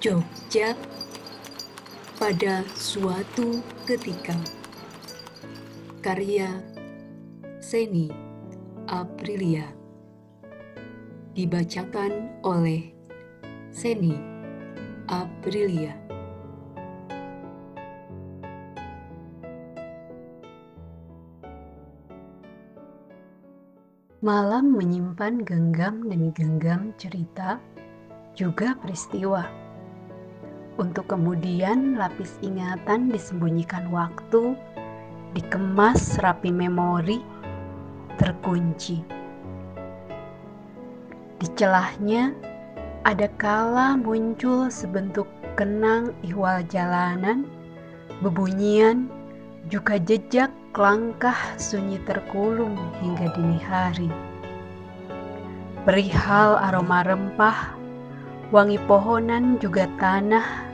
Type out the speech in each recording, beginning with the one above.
Jogja pada suatu ketika. Karya Seni Aprilia dibacakan oleh Seni Aprilia. Malam menyimpan genggam demi genggam cerita, juga peristiwa. Untuk kemudian lapis ingatan disembunyikan waktu, dikemas rapi memori, terkunci. Di celahnya, ada kala muncul sebentuk kenang ihwal jalanan, bebunyian, juga jejak langkah sunyi terkulung hingga dini hari. Perihal aroma rempah, wangi pohonan juga tanah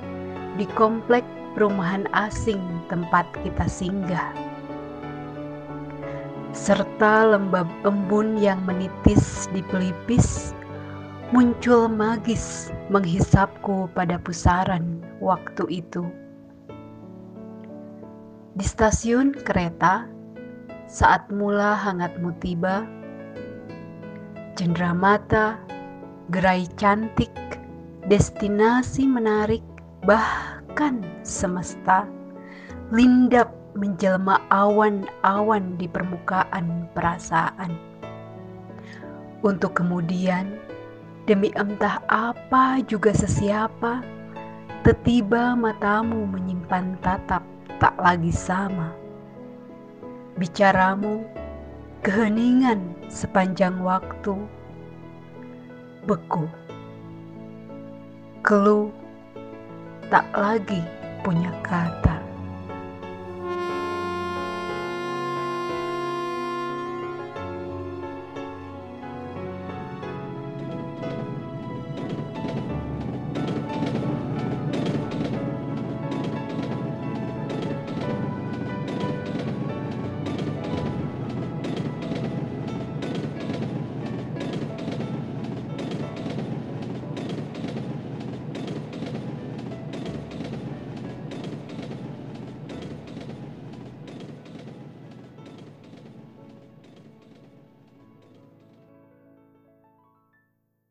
di komplek perumahan asing tempat kita singgah. Serta lembab embun yang menitis di pelipis, muncul magis menghisapku pada pusaran waktu itu. Di stasiun kereta, saat mula hangatmu tiba, cendera mata, gerai cantik, destinasi menarik, bahkan semesta, lindap menjelma awan-awan di permukaan perasaan. Untuk kemudian, demi entah apa juga sesiapa, tetiba matamu menyimpan tatap tak lagi sama. Bicaramu keheningan sepanjang waktu, beku, keluh tak lagi punya kata.